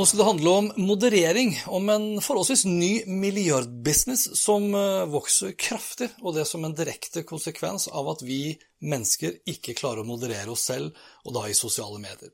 Nå skal det handle om moderering, om en forholdsvis ny milliardbusiness som eh, vokser kraftig, og det som en direkte konsekvens av at vi mennesker ikke klarer å moderere oss selv, og da i sosiale medier.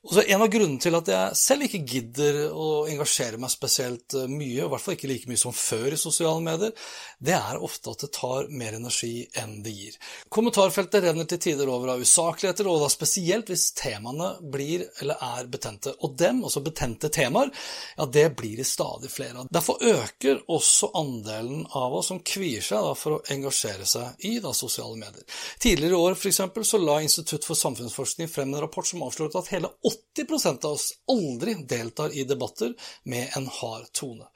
Og så En av grunnene til at jeg selv ikke gidder å engasjere meg spesielt eh, mye, i hvert fall ikke like mye som før i sosiale medier, det er ofte at det tar mer energi enn det gir. Kommentarfeltet renner til tider over av usakligheter, og da spesielt hvis temaene blir eller er betente. Og dem, altså betente temaer, ja, det blir det stadig flere av. Derfor øker også andelen av oss som kvier seg da, for å engasjere seg i da, sosiale medier. Tidligere i år for eksempel, så la Institutt for samfunnsforskning frem en rapport som avslørte at hele 80% av oss aldri deltar i debatter med en hard tone.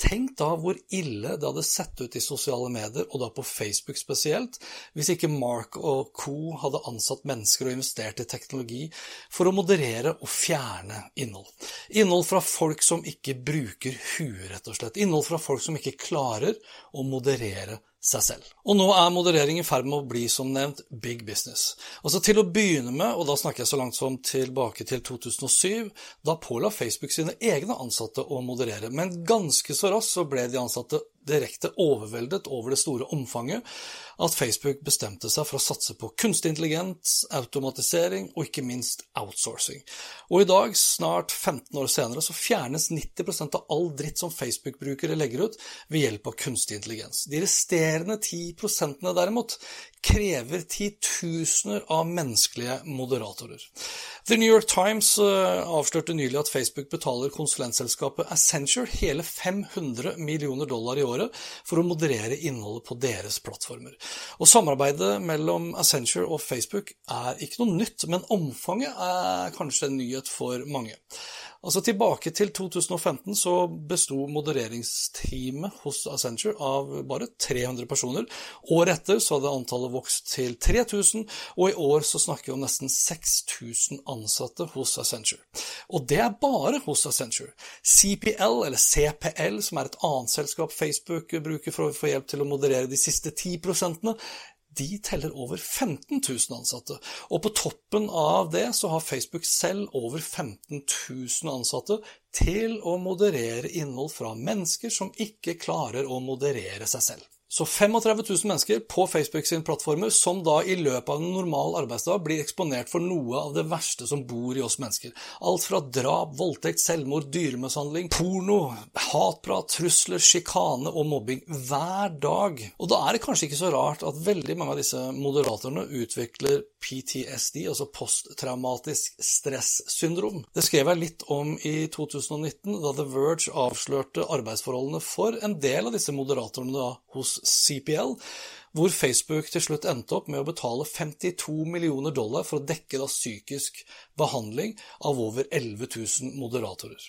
Tenk da hvor ille det hadde sett ut i sosiale medier, og da på Facebook spesielt, hvis ikke Mark og co. hadde ansatt mennesker og investert i teknologi for å moderere og fjerne innhold. Innhold fra folk som ikke bruker huet, rett og slett. Innhold fra folk som ikke klarer å moderere seg selv. Og nå er moderering i ferd med å bli som nevnt big business. Altså Til å begynne med, og da snakker jeg så langt som tilbake til 2007, da påla Facebook sine egne ansatte å moderere, men ganske så raskt så ble de ansatte direkte overveldet over det store omfanget at Facebook bestemte seg for å satse på kunstig intelligens, automatisering og ikke minst outsourcing. Og i dag, snart 15 år senere, så fjernes 90% av all dritt som Facebook-brukere legger ut ved hjelp av kunstig intelligens. De resterende 10% derimot krever titusener av menneskelige moderatorer. The New York Times eh, avslørte nylig at Facebook betaler konsulentselskapet Accenture hele 500 millioner dollar i året for å moderere innholdet på deres plattformer. Og Samarbeidet mellom Accenture og Facebook er ikke noe nytt, men omfanget er kanskje en nyhet for mange. Altså Tilbake til 2015 så besto modereringsteamet hos Accenture av bare 300 personer. Året etter så hadde antallet vokst til 3000, og i år så snakker vi om nesten 6000 ansatte hos Accenture. Og det er bare hos Accenture. CPL, eller CPL, som er et annet selskap Facebook bruker for å få hjelp til å moderere de siste 10 de teller over 15 000 ansatte. Og på toppen av det så har Facebook selv over 15 000 ansatte til å moderere innhold fra mennesker som ikke klarer å moderere seg selv. Så 35 000 mennesker på Facebook sin plattformer som da i løpet av en normal arbeidsdag blir eksponert for noe av det verste som bor i oss mennesker. Alt fra drap, voldtekt, selvmord, dyremishandling, porno, hatprat, trusler, sjikane og mobbing hver dag. Og da er det kanskje ikke så rart at veldig mange av disse moderatorene utvikler PTSD, altså posttraumatisk stressyndrom. Det skrev jeg litt om i 2019, da The Verge avslørte arbeidsforholdene for en del av disse moderatorene da, hos CPL, hvor Facebook til slutt endte opp med å betale 52 millioner dollar for å dekke da psykisk behandling av over 11 000 moderatorer.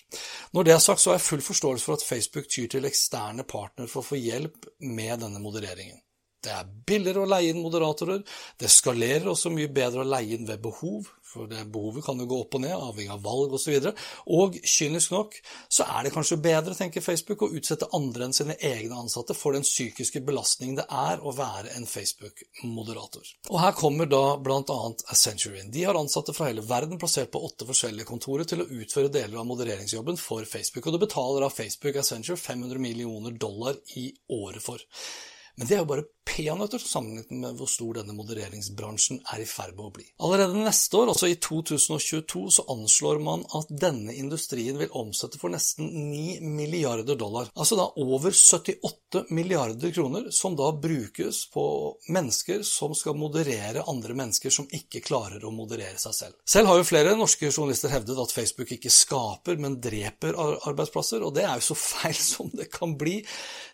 Når det er sagt, så har jeg full forståelse for at Facebook tyr til eksterne partnere for å få hjelp med denne modereringen. Det er billigere å leie inn moderatorer, det skalerer også mye bedre å leie inn ved behov, for det behovet kan jo gå opp og ned, avhengig av valg osv. Og, så og kynisk nok så er det kanskje bedre, tenker Facebook, å utsette andre enn sine egne ansatte for den psykiske belastningen det er å være en Facebook-moderator. Og her kommer da bl.a. Accenture inn. De har ansatte fra hele verden plassert på åtte forskjellige kontorer til å utføre deler av modereringsjobben for Facebook, og det betaler av Facebook Accenture 500 millioner dollar i året for. Men det er jo bare peanøtter sammenlignet med hvor stor denne modereringsbransjen er i ferd med å bli. Allerede neste år, altså i 2022, så anslår man at denne industrien vil omsette for nesten 9 milliarder dollar. Altså da over 78 milliarder kroner, som da brukes på mennesker som skal moderere andre mennesker som ikke klarer å moderere seg selv. Selv har jo flere norske journalister hevdet at Facebook ikke skaper, men dreper arbeidsplasser, og det er jo så feil som det kan bli,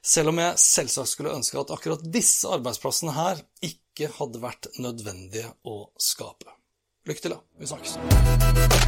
selv om jeg selvsagt skulle ønske at akkurat disse arbeidsplassene her ikke hadde vært nødvendige å skape. Lykke til, da. Vi snakkes.